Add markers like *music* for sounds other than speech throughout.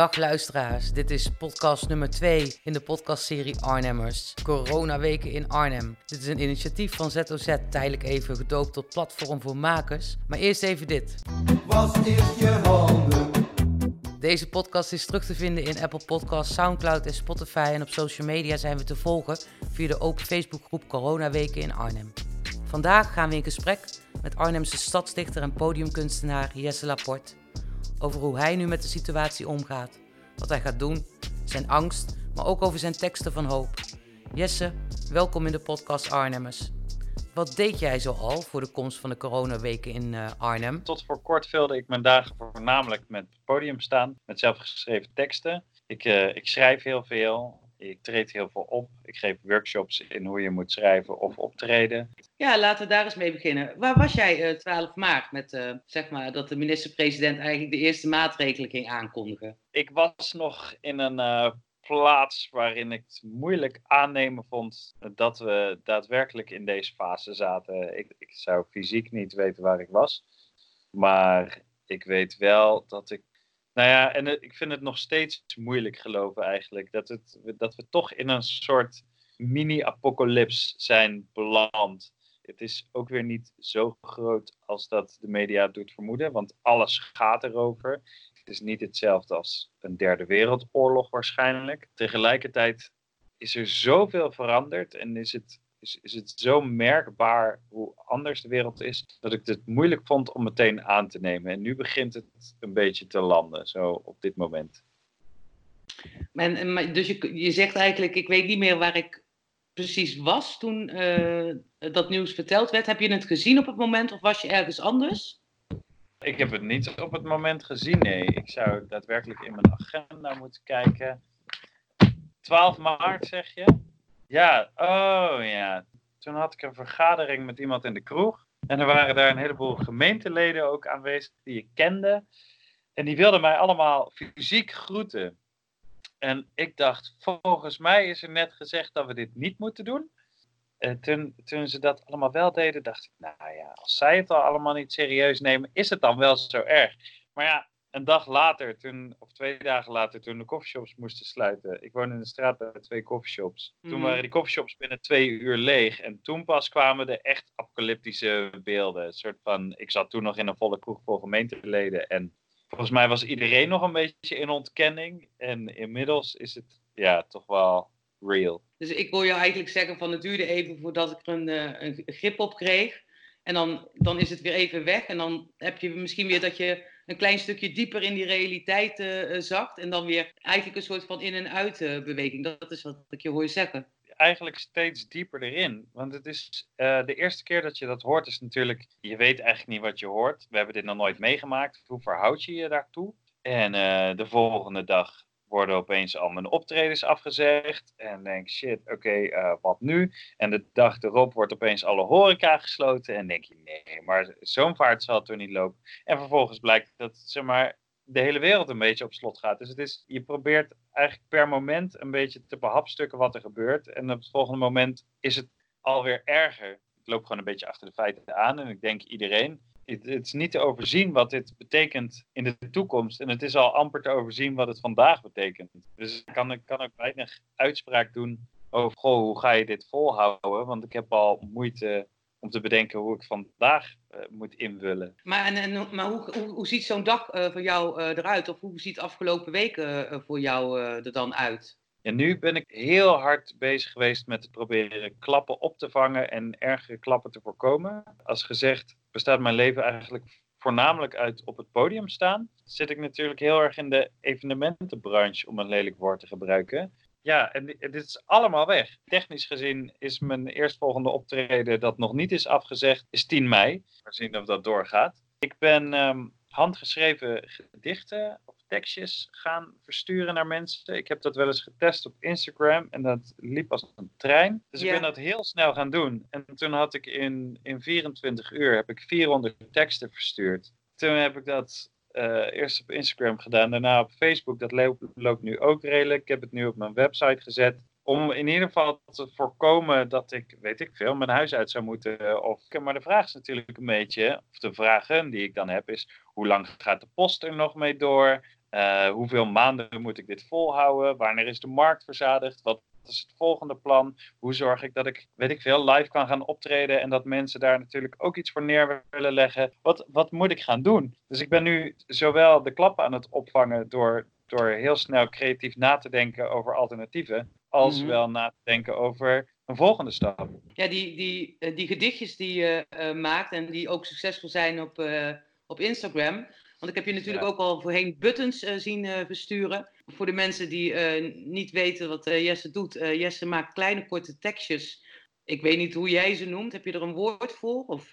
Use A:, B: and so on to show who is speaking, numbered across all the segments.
A: Dag luisteraars, dit is podcast nummer 2 in de podcastserie Arnhemmers. Coronaweken in Arnhem. Dit is een initiatief van ZOZ, tijdelijk even gedoopt tot platform voor makers. Maar eerst even dit. Was eerst je handen. Deze podcast is terug te vinden in Apple Podcasts, Soundcloud en Spotify. En op social media zijn we te volgen via de open Facebookgroep Coronaweken in Arnhem. Vandaag gaan we in gesprek met Arnhemse stadsdichter en podiumkunstenaar Jesse Laporte over hoe hij nu met de situatie omgaat, wat hij gaat doen, zijn angst, maar ook over zijn teksten van hoop. Jesse, welkom in de podcast Arnhemmers. Wat deed jij zo al voor de komst van de coronaweken in uh, Arnhem?
B: Tot voor kort vulde ik mijn dagen voornamelijk met podium staan, met zelfgeschreven teksten. Ik, uh, ik schrijf heel veel. Ik treed heel veel op. Ik geef workshops in hoe je moet schrijven of optreden.
A: Ja, laten we daar eens mee beginnen. Waar was jij uh, 12 maart met uh, zeg maar dat de minister-president eigenlijk de eerste maatregelen ging aankondigen?
B: Ik was nog in een uh, plaats waarin ik het moeilijk aannemen vond dat we daadwerkelijk in deze fase zaten. Ik, ik zou fysiek niet weten waar ik was, maar ik weet wel dat ik nou ja, en ik vind het nog steeds moeilijk geloven eigenlijk. Dat, het, dat we toch in een soort mini-apocalyps zijn beland. Het is ook weer niet zo groot als dat de media doet vermoeden, want alles gaat erover. Het is niet hetzelfde als een derde wereldoorlog waarschijnlijk. Tegelijkertijd is er zoveel veranderd en is het is, is het zo merkbaar hoe anders de wereld is, dat ik het moeilijk vond om meteen aan te nemen. En nu begint het een beetje te landen, zo op dit moment.
A: Maar, dus je, je zegt eigenlijk, ik weet niet meer waar ik precies was toen uh, dat nieuws verteld werd. Heb je het gezien op het moment of was je ergens anders?
B: Ik heb het niet op het moment gezien, nee. Ik zou daadwerkelijk in mijn agenda moeten kijken. 12 maart zeg je? Ja, oh ja. Toen had ik een vergadering met iemand in de kroeg. En er waren daar een heleboel gemeenteleden ook aanwezig die ik kende. En die wilden mij allemaal fysiek groeten. En ik dacht, volgens mij is er net gezegd dat we dit niet moeten doen. En toen, toen ze dat allemaal wel deden, dacht ik, nou ja, als zij het al allemaal niet serieus nemen, is het dan wel zo erg. Maar ja, een dag later, toen, of twee dagen later, toen de coffeeshops moesten sluiten. Ik woon in de straat bij twee coffeeshops. Toen mhm. waren die coffeeshops binnen twee uur leeg. En toen pas kwamen de echt apocalyptische beelden. Een soort van, ik zat toen nog in een volle kroeg vol gemeenteleden. En volgens mij was iedereen nog een beetje in ontkenning. En inmiddels is het ja, toch wel real.
A: Dus ik wil jou eigenlijk zeggen van het duurde even voordat ik er een, eh, een grip op kreeg. En dan, dan is het weer even weg. En dan heb je misschien weer dat je een klein stukje dieper in die realiteit uh, zakt. En dan weer eigenlijk een soort van in- en uitbeweging. Uh, dat is wat ik je hoor zeggen.
B: Eigenlijk steeds dieper erin. Want het is uh, de eerste keer dat je dat hoort, is natuurlijk. Je weet eigenlijk niet wat je hoort. We hebben dit nog nooit meegemaakt. Hoe verhoud je je daartoe? En de volgende dag worden opeens al mijn optredens afgezegd. En denk, shit, oké, uh, wat nu? En de dag erop wordt opeens alle horeca gesloten. En denk je, nee, maar zo'n vaart zal het er niet lopen. En vervolgens blijkt dat, zeg maar, de hele wereld een beetje op slot gaat. Dus het is, je probeert eigenlijk per moment een beetje te behapstukken wat er gebeurt. En op het volgende moment is het alweer erger. Ik loop gewoon een beetje achter de feiten aan. En ik denk iedereen het, het, is niet te overzien wat dit betekent in de toekomst. En het is al amper te overzien wat het vandaag betekent. Dus ik kan, kan ook weinig uitspraak doen over goh, hoe ga je dit volhouden. Want ik heb al moeite om te bedenken hoe ik vandaag uh, moet invullen.
A: Maar, en, en, maar hoe, hoe, hoe ziet zo'n dag uh, voor jou uh, eruit? Of hoe ziet de afgelopen weken voor jou er dan uit?
B: En nu ben ik heel hard bezig geweest met het proberen klappen op te vangen en ergere klappen te voorkomen. Als gezegd, bestaat mijn leven eigenlijk voornamelijk uit op het podium staan. Zit ik natuurlijk heel erg in de evenementenbranche, om een lelijk woord te gebruiken. Ja, en dit is allemaal weg. Technisch gezien is mijn eerstvolgende optreden dat nog niet is afgezegd, is 10 mei. We zien of dat doorgaat. Ik ben um, handgeschreven gedichten tekstjes gaan versturen naar mensen. Ik heb dat wel eens getest op Instagram en dat liep als een trein. Dus ik ben dat heel snel gaan doen. En toen had ik in, in 24 uur heb ik 400 teksten verstuurd. Toen heb ik dat uh, eerst op Instagram gedaan, daarna op Facebook. Dat loopt, loopt nu ook redelijk. Ik heb het nu op mijn website gezet om in ieder geval te voorkomen dat ik, weet ik veel, mijn huis uit zou moeten. Of, maar de vraag is natuurlijk een beetje, of de vragen die ik dan heb, is hoe lang gaat de post er nog mee door? Eh, hoeveel maanden moet ik dit volhouden? Wanneer is de markt verzadigd? Wat is het volgende plan? Hoe zorg ik dat ik, weet ik veel, live kan gaan optreden en dat mensen daar natuurlijk ook iets voor neer willen leggen? Wat, wat moet ik gaan doen? Dus ik ben nu zowel de klap aan het opvangen door, door heel snel creatief na te denken over alternatieven, als
A: Mhm.
B: wel na te denken over een volgende stap.
A: Ja, die, die, eh, die gedichtjes die je eh, maakt en die ook succesvol zijn op, op Instagram. Want ik heb je natuurlijk
B: Ja.
A: ook al voorheen buttons eh, zien eh, versturen. Voor de mensen die eh, niet weten wat Jesse doet. Jesse maakt kleine korte tekstjes. Ik weet niet hoe jij ze noemt. Heb je er een woord voor? Of,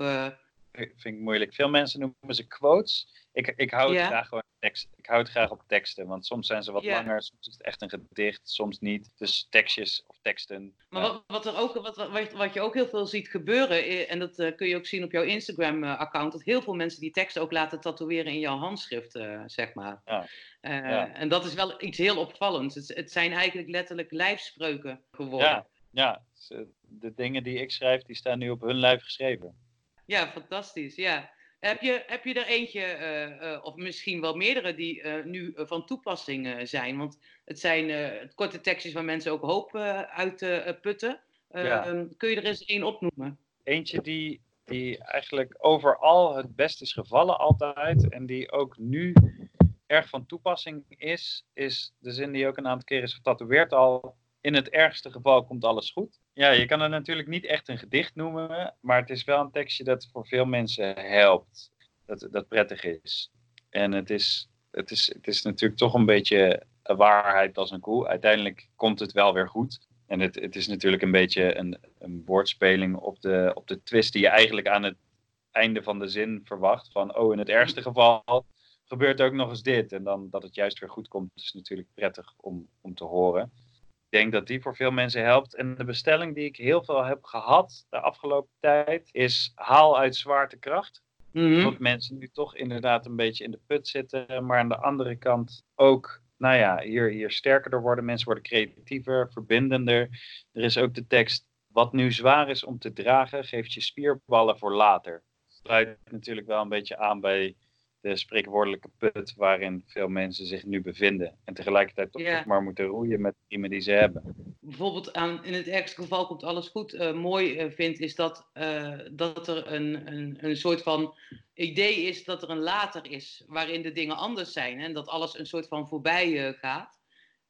B: vind ik moeilijk. Veel mensen noemen ze quotes. Ik, ik hou het
A: Ja.
B: graag gewoon tekst. Ik hou het graag op teksten, want soms zijn ze wat
A: Ja.
B: langer, soms is het echt een gedicht, soms niet. Dus tekstjes of teksten.
A: Maar
B: ja.
A: wat, wat, er ook, wat, wat, wat je ook heel veel ziet gebeuren, eh, en dat eh, kun je ook zien op jouw Instagram-account, dat heel veel mensen die teksten ook laten tatoeëren in jouw handschrift, eh, zeg maar.
B: Ja.
A: Eh,
B: Ja.
A: En dat is wel iets heel opvallends. Het, het zijn eigenlijk letterlijk lijfspreuken geworden.
B: Ja, de dingen die ik schrijf, die staan nu op hun lijf geschreven.
A: Ja, fantastisch. Ja. Heb, je, heb je er eentje, eh, eh, of misschien wel meerdere, die eh, nu van toepassing zijn? Want het zijn korte tekstjes waar mensen ook hoop uit putten. Eh,
B: Ja.
A: ehm, kun je er eens één opnoemen?
B: Eentje die, die eigenlijk overal het best is gevallen altijd en die ook nu erg van toepassing is, is de zin die ook een aantal keer is getatoeëerd al. In het ergste geval komt alles goed. Ja, je kan het natuurlijk niet echt een gedicht noemen, maar het is wel een tekstje dat voor veel mensen helpt. Dat, dat prettig is. En het is, het, is, het is natuurlijk toch een beetje een waarheid als een koe. Uiteindelijk komt het wel weer goed. En het, het is natuurlijk een beetje een, een woordspeling op de, op de twist die je eigenlijk aan het einde van de zin verwacht. Van, oh, in het ergste geval gebeurt ook nog eens dit. En dan dat het juist weer goed komt, is natuurlijk prettig om, om te horen. Denk dat die voor veel mensen helpt. En de bestelling die ik heel veel heb gehad de afgelopen tijd is haal uit zwaartekracht.
A: Mhm.
B: Dat mensen nu toch inderdaad een beetje in de put zitten. Maar aan de andere kant ook, nou ja, hier, hier sterker door worden. Mensen worden creatiever, verbindender. Er is ook de tekst, wat nu zwaar is om te dragen, geeft je spierballen voor later. Sluit natuurlijk wel een beetje aan bij de spreekwoordelijke put waarin veel mensen zich nu bevinden. En tegelijkertijd toch
A: Ja.
B: maar moeten roeien met de riemen die ze hebben.
A: bijvoorbeeld aan, in het ergste geval komt alles goed, eh, mooi eh, vind, is dat, eh, dat er een, een, een soort van idee is dat er een later is, waarin de dingen anders zijn en dat alles een soort van voorbij gaat.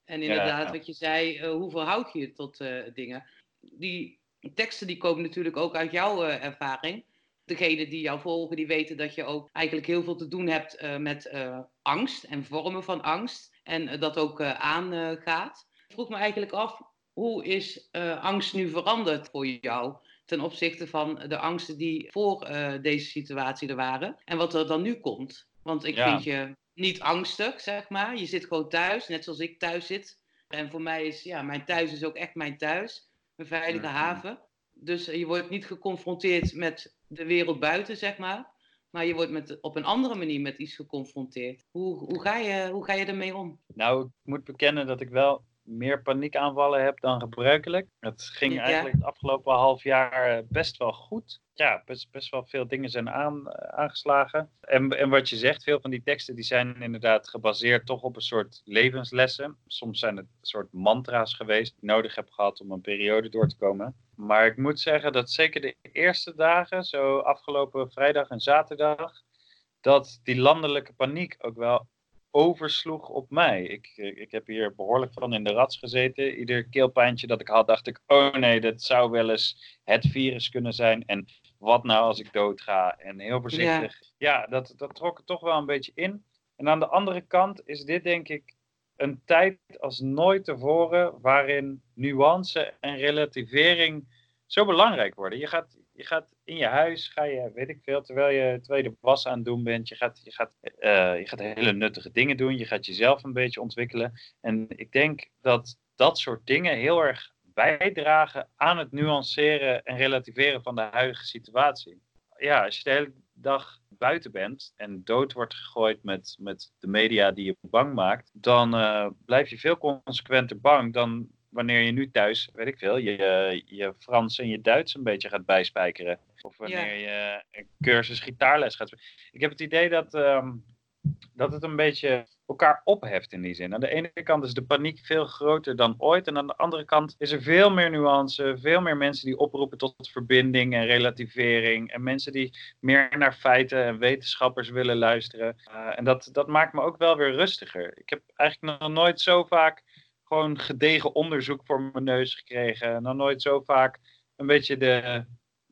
A: En inderdaad,
B: ja.
A: wat je zei, hoe verhoud je je tot dingen? Die teksten die komen natuurlijk ook uit jouw ervaring. Degenen die jou volgen, die weten dat je ook eigenlijk heel veel te doen hebt eh, met eh, angst en vormen van angst. En eh, dat ook aangaat. Ik vroeg me eigenlijk af, hoe is angst nu veranderd voor jou ten opzichte van de angsten die voor deze situatie er waren en wat er dan nu komt? Want ik
B: Ja.
A: vind je niet angstig, zeg maar. Je zit gewoon thuis, net zoals ik thuis zit. En voor mij is, ja, mijn thuis is ook echt mijn thuis, mijn veilige
B: Mhm.
A: haven. Dus je wordt niet geconfronteerd met de wereld buiten, zeg maar. Maar je wordt met, op een andere manier met iets geconfronteerd. Hoe, hoe, ga, je, hoe ga je ermee om?
B: Nou, ik moet bekennen dat ik wel meer paniekaanvallen heb dan gebruikelijk. Het ging
A: Ja.
B: eigenlijk het afgelopen half jaar eh, best wel goed. Ja, best, best wel veel dingen zijn aan, eh, aangeslagen. En, en wat je zegt, veel van die teksten die zijn inderdaad gebaseerd toch op een soort levenslessen. Soms zijn het een soort mantra's geweest die ik nodig heb gehad om een periode door te komen. Maar ik moet zeggen dat zeker de eerste dagen, zo afgelopen vrijdag en zaterdag, dat die landelijke paniek ook wel oversloeg op mij. Ik, eh, ik heb hier behoorlijk van in de rats gezeten. Ieder keelpijntje dat ik had, dacht ik: oh nee, dat zou wel eens het virus kunnen zijn. En wat nou als ik doodga? En heel voorzichtig. Ja, dat, dat trok er toch wel een beetje in. En aan de andere kant is dit denk ik een tijd als nooit tevoren waarin nuance en relativering zo belangrijk worden. Je gaat, je gaat in je huis, ga je, weet ik veel, terwijl je, terwijl je de was aan het doen bent, je gaat, je, gaat, eh, je gaat hele nuttige dingen doen, je gaat jezelf een beetje ontwikkelen. En ik denk dat dat soort dingen heel erg bijdragen aan het nuanceren en relativeren van de huidige situatie. Ja, als je de hele dag buiten bent en dood wordt gegooid met, met de media die je bang maakt, dan eh, blijf je veel consequenter bang dan wanneer je nu thuis, weet ik veel, je, je Frans en je Duits een beetje gaat bijspijkeren. Of wanneer je een cursus gitaarles gaat. Ik heb het idee dat, ehm, dat het een beetje elkaar opheft in die zin. Aan de ene kant is de paniek veel groter dan ooit. En aan de andere kant is er veel meer nuance, veel meer mensen die oproepen tot verbinding en relativering. En mensen die meer naar feiten en wetenschappers willen luisteren. Uh, en dat, dat maakt me ook wel weer rustiger. Ik heb eigenlijk nog nooit zo vaak gewoon gedegen onderzoek voor mijn neus gekregen. Nog nooit zo vaak een beetje de,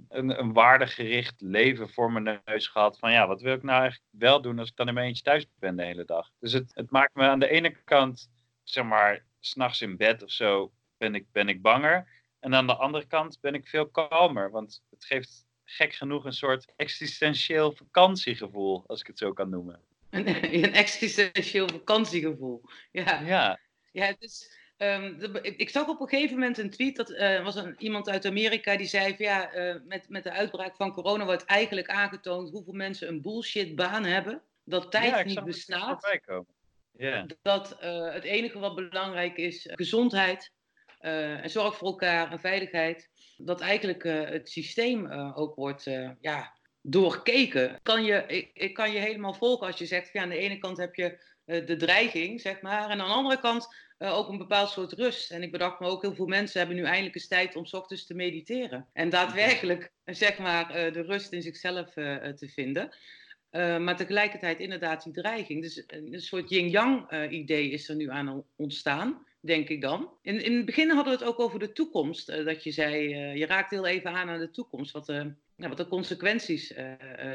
B: een, een waardegericht leven voor mijn neus gehad. Van ja, wat wil ik nou eigenlijk wel doen als ik dan in mijn eentje thuis ben de hele dag. Dus het, het maakt me aan de ene kant, zeg maar, s'nachts in bed of zo, ben ik, ben ik banger. En aan de andere kant ben ik veel kalmer. Want het geeft gek genoeg een soort existentieel vakantiegevoel, als ik het zo kan noemen.
A: Een, *laughs* een existentieel vakantiegevoel. Ja.
B: Ja.
A: Ja, het is, Um, ik, zag op een gegeven moment een tweet, dat uh, was een, iemand uit Amerika die zei van ja, uh, met, met de uitbraak van corona wordt eigenlijk aangetoond hoeveel mensen een bullshit baan hebben, dat tijd
B: ja,
A: niet bestaat.
B: Yeah.
A: Dat uh, het enige wat belangrijk is gezondheid en zorg voor elkaar en veiligheid. Dat eigenlijk het systeem ook wordt ja, doorkeken. Kan je, ik, ik, kan je helemaal volgen als je zegt, ja, aan de ene kant heb je de dreiging, zeg maar, en aan de andere kant uh, ook een bepaald soort rust. En ik bedacht me ook, heel veel mensen hebben nu eindelijk eens tijd om s ochtends te mediteren. En daadwerkelijk, zeg maar, uh, de rust in zichzelf te vinden. maar tegelijkertijd inderdaad die dreiging. Dus een soort yin-yang idee is er nu aan ontstaan, denk ik dan. In, in het begin hadden we het ook over de toekomst. dat je zei, je raakt heel even aan aan de toekomst. Wat, nou, wat de consequenties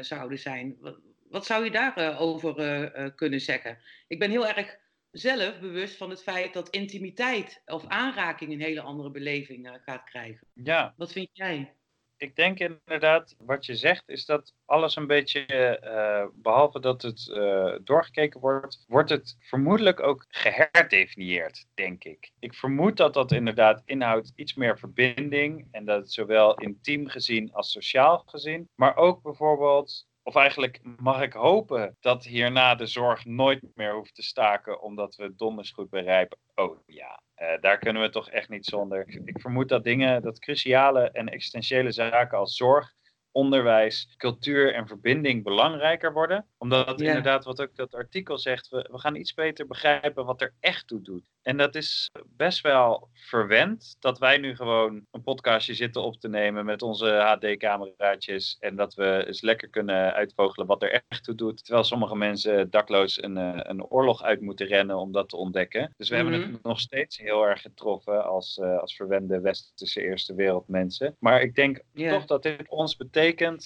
A: zouden zijn. Wat, wat zou je daarover kunnen zeggen? Ik ben heel erg zelf bewust van het feit dat intimiteit of aanraking een hele andere beleving uh, gaat krijgen.
B: Ja.
A: Wat vind jij?
B: Ik denk inderdaad, wat je zegt, is dat alles een beetje, uh, behalve dat het uh, doorgekeken wordt, wordt het vermoedelijk ook geherdefinieerd, denk ik. Ik vermoed dat dat inderdaad inhoudt iets meer verbinding en dat het zowel intiem gezien als sociaal gezien, maar ook bijvoorbeeld of eigenlijk mag ik hopen dat hierna de zorg nooit meer hoeft te staken, omdat we donders goed begrijpen, oh ja, uh, daar kunnen we toch echt niet zonder. Ik vermoed dat dingen, dat cruciale en existentiële zaken als zorg, onderwijs, cultuur en verbinding belangrijker worden. Omdat inderdaad, wat ook dat artikel zegt, we, we gaan iets beter begrijpen wat er echt toe doet. En dat is best wel verwend dat wij nu gewoon een podcastje zitten op te nemen met onze HD-cameraatjes. En dat we eens lekker kunnen uitvogelen wat er echt toe doet. Terwijl sommige mensen dakloos een, eh, een oorlog uit moeten rennen om dat te ontdekken. Dus we hebben het mhm. nog steeds heel erg getroffen als, uh, als verwende westerse eerste wereldmensen. Maar ik denk toch dat dit ons betekent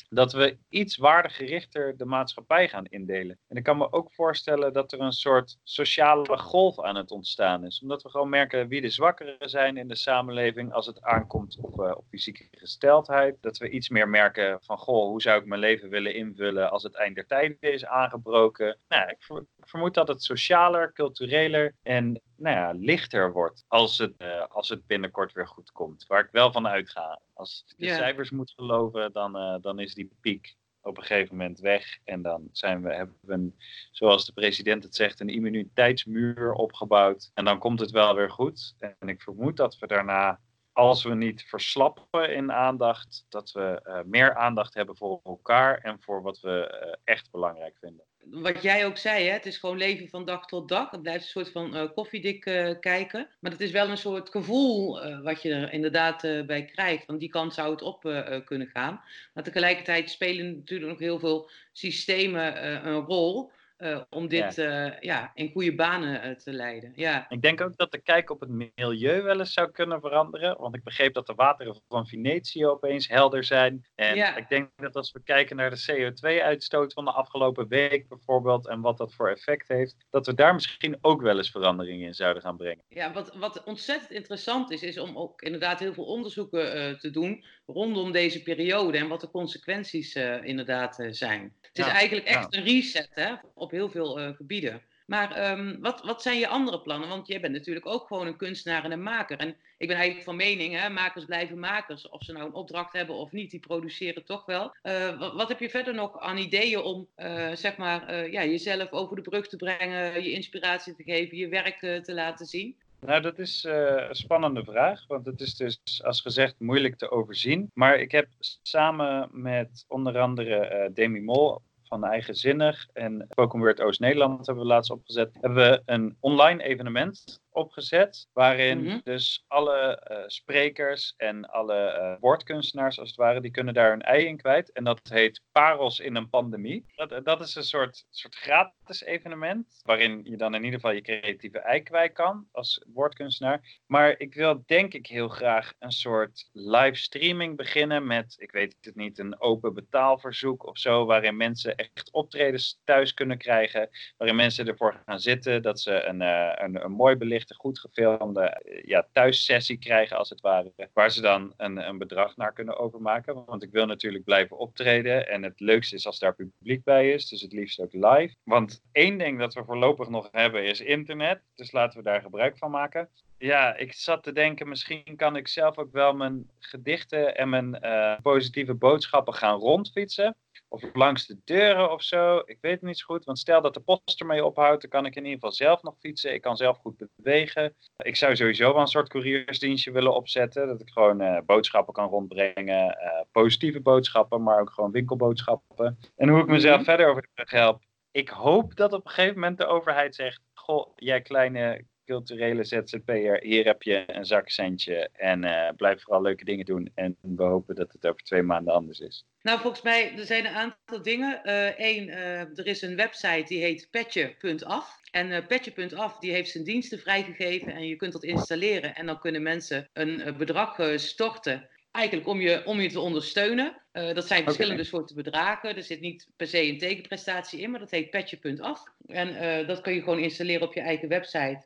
B: dat we iets waardegerichter de maatschappij gaan indelen. En ik kan me ook voorstellen dat er een soort sociale golf aan het ontstaan is. Omdat we gewoon merken wie de zwakkeren zijn in de samenleving als het aankomt op, uh, op fysieke gesteldheid. Dat we iets meer merken van, goh, hoe zou ik mijn leven willen invullen als het eind der tijden is aangebroken. Nou, ik vermoed dat het socialer, cultureler en nou ja, lichter wordt als het, uh, als het binnenkort weer goed komt. Waar ik wel van uitga. Als ik de cijfers moet geloven, dan, uh, dan is die piek op een gegeven moment weg. En dan zijn we, hebben we, een, zoals de president het zegt, een immuniteitsmuur opgebouwd. En dan komt het wel weer goed. En ik vermoed dat we daarna, als we niet verslappen in aandacht, dat we uh, meer aandacht hebben voor elkaar en voor wat we uh, echt belangrijk vinden
A: wat jij ook zei, hè, het is gewoon leven van dag tot dag. Het blijft een soort van uh, koffiedik uh, kijken. Maar het is wel een soort gevoel uh, wat je er inderdaad bij krijgt. Van die kant zou het op kunnen gaan. Maar tegelijkertijd spelen natuurlijk nog heel veel systemen een rol. Uh, om dit ja. Uh, ja. in goede banen uh, te leiden. Ja.
B: Ik denk ook dat de kijk op het milieu wel eens zou kunnen veranderen. Want ik begreep dat de wateren van Venetië opeens helder zijn. En ja. ik denk dat als we kijken naar de CO2-uitstoot van de afgelopen week bijvoorbeeld. En wat dat voor effect heeft. Dat we daar misschien ook wel eens veranderingen in zouden gaan brengen.
A: Ja, wat, wat ontzettend interessant is, is om ook inderdaad heel veel onderzoeken te doen rondom deze periode. En wat de consequenties inderdaad zijn. Het is eigenlijk echt een reset hè, op heel veel uh, gebieden. Maar um, wat, wat zijn je andere plannen? Want jij bent natuurlijk ook gewoon een kunstenaar en een maker. En ik ben eigenlijk van mening, hè, makers blijven makers. Of ze nou een opdracht hebben of niet, die produceren toch wel. Uh, wat, heb je verder nog aan ideeën om uh, zeg maar, ja, jezelf over de brug te brengen, je inspiratie te geven, je werk te laten zien?
B: Nou, dat is een spannende vraag, want het is dus, als gezegd, moeilijk te overzien. Maar ik heb samen met onder andere Demi Mol van Eigenzinnig en Spoken Word Oost-Nederland hebben we laatst opgezet. Hebben we een online evenement opgezet. Waarin
A: Mhm.
B: dus alle eh, sprekers en alle eh, woordkunstenaars, als het ware, die kunnen daar hun ei in kwijt. En dat heet Parels in een pandemie. Dat, dat is een soort, soort gratis evenement. Waarin je dan in ieder geval je creatieve ei kwijt kan als woordkunstenaar. Maar ik wil denk ik heel graag een soort livestreaming beginnen met, ik weet het niet, een open betaalverzoek of zo. Waarin mensen echt optredens thuis kunnen krijgen. Waarin mensen ervoor gaan zitten. Dat ze een, eh, een, een mooi belicht een goed gefilmde eh, ja, thuissessie krijgen, als het ware. Waar ze dan een, een bedrag naar kunnen overmaken. Want ik wil natuurlijk blijven optreden. En het leukste is als daar publiek bij is. Dus het liefst ook live. Want één ding dat we voorlopig nog hebben is internet. Dus laten we daar gebruik van maken. Ja, ik zat te denken, misschien kan ik zelf ook wel mijn gedichten en mijn eh, positieve boodschappen gaan rondfietsen. Of langs de deuren of zo. Ik weet het niet zo goed. Want stel dat de post ermee ophoudt, dan kan ik in ieder geval zelf nog fietsen. Ik kan zelf goed bewegen. Ik zou sowieso wel een soort couriersdienstje willen opzetten. Dat ik gewoon eh, boodschappen kan rondbrengen. eh, positieve boodschappen, maar ook gewoon winkelboodschappen. En hoe ik mezelf
A: Mhm.
B: verder over de brug help. Ik hoop dat op een gegeven moment de overheid zegt: Goh, jij kleine culturele ZZP'er, hier heb je een zakcentje. En eh, blijf vooral leuke dingen doen. En we hopen dat het over twee maanden anders is.
A: Nou, volgens mij, er zijn een aantal dingen. Eén, er is een website die heet petje.af. En eh, petje.af die heeft zijn diensten vrijgegeven en je kunt dat installeren. En dan kunnen mensen een eh, bedrag eh, storten. Eigenlijk om je, om je te ondersteunen. Eh, dat zijn verschillende soorten bedragen. Er zit niet per se een tegenprestatie in, maar dat heet petje.af. En eh, dat kun je gewoon installeren op je eigen website.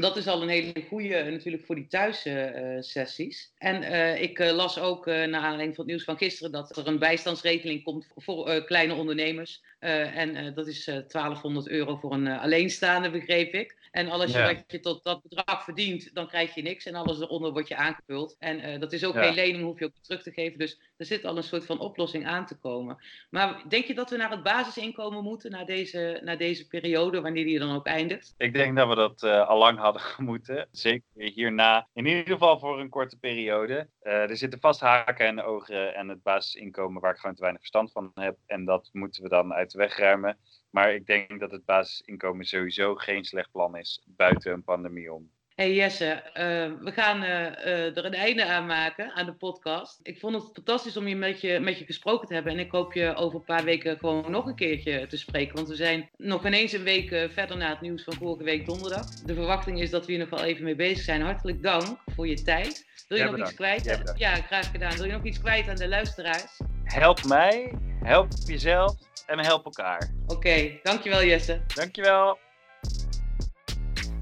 A: Dat is al een hele goede natuurlijk voor die thuissessies. en eh, ik eh, las ook eh naar aanleiding van het nieuws van gisteren dat er een bijstandsregeling komt voor eh, kleine ondernemers. Eh, en eh, dat is eh 1200 euro voor een eh, alleenstaande, begreep ik. En alles
B: Ja.
A: wat je tot dat bedrag verdient, dan krijg je niks. En alles eronder wordt je aangevuld. En eh, dat is ook
B: Ja.
A: geen lening, hoef je ook terug te geven. Dus er zit al een soort van oplossing aan te komen. Maar denk je dat we naar het basisinkomen moeten na deze, na deze periode, wanneer die dan ook eindigt?
B: Ik denk dat we dat eh, al lang hadden *laughs* moeten. Zeker hierna. In ieder geval voor een korte periode. Eh, er zitten vast haken en ogen en het basisinkomen waar ik gewoon te weinig verstand van heb. En dat moeten we dan uit de weg ruimen. Maar ik denk dat het basisinkomen sowieso geen slecht plan is buiten een pandemie om.
A: Hey Jesse, eh, we gaan eh, eh, er een einde aan maken aan de podcast. Ik vond het fantastisch om je met, je met je gesproken te hebben. En ik hoop je over een paar weken gewoon nog een keertje te spreken. Want we zijn nog ineens een week verder na het nieuws van vorige week donderdag. De verwachting is dat we hier nog wel even mee bezig zijn. Hartelijk dank voor je tijd. Wil je nog iets kwijt? Ja, graag gedaan. Wil je nog iets kwijt aan de luisteraars?
B: Help mij, help jezelf en help elkaar.
A: Oké, dankjewel Jesse.
B: Dankjewel.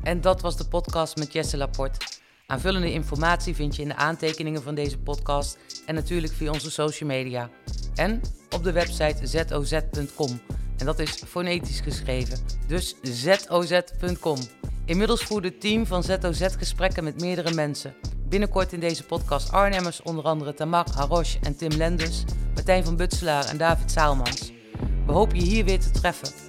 A: En dat was de podcast met Jesse Laporte. Aanvullende informatie vind je in de aantekeningen van deze podcast en natuurlijk via onze social media. En op de website zoz.com. En dat is fonetisch geschreven, dus zoz.com. Inmiddels voert het team van ZOZ gesprekken met meerdere mensen. Binnenkort in deze podcast Arnhemmers, onder andere Tamar Harosh en Tim Lenders, Martijn van Butselaar en David Zaalmans. We hopen je hier weer te treffen.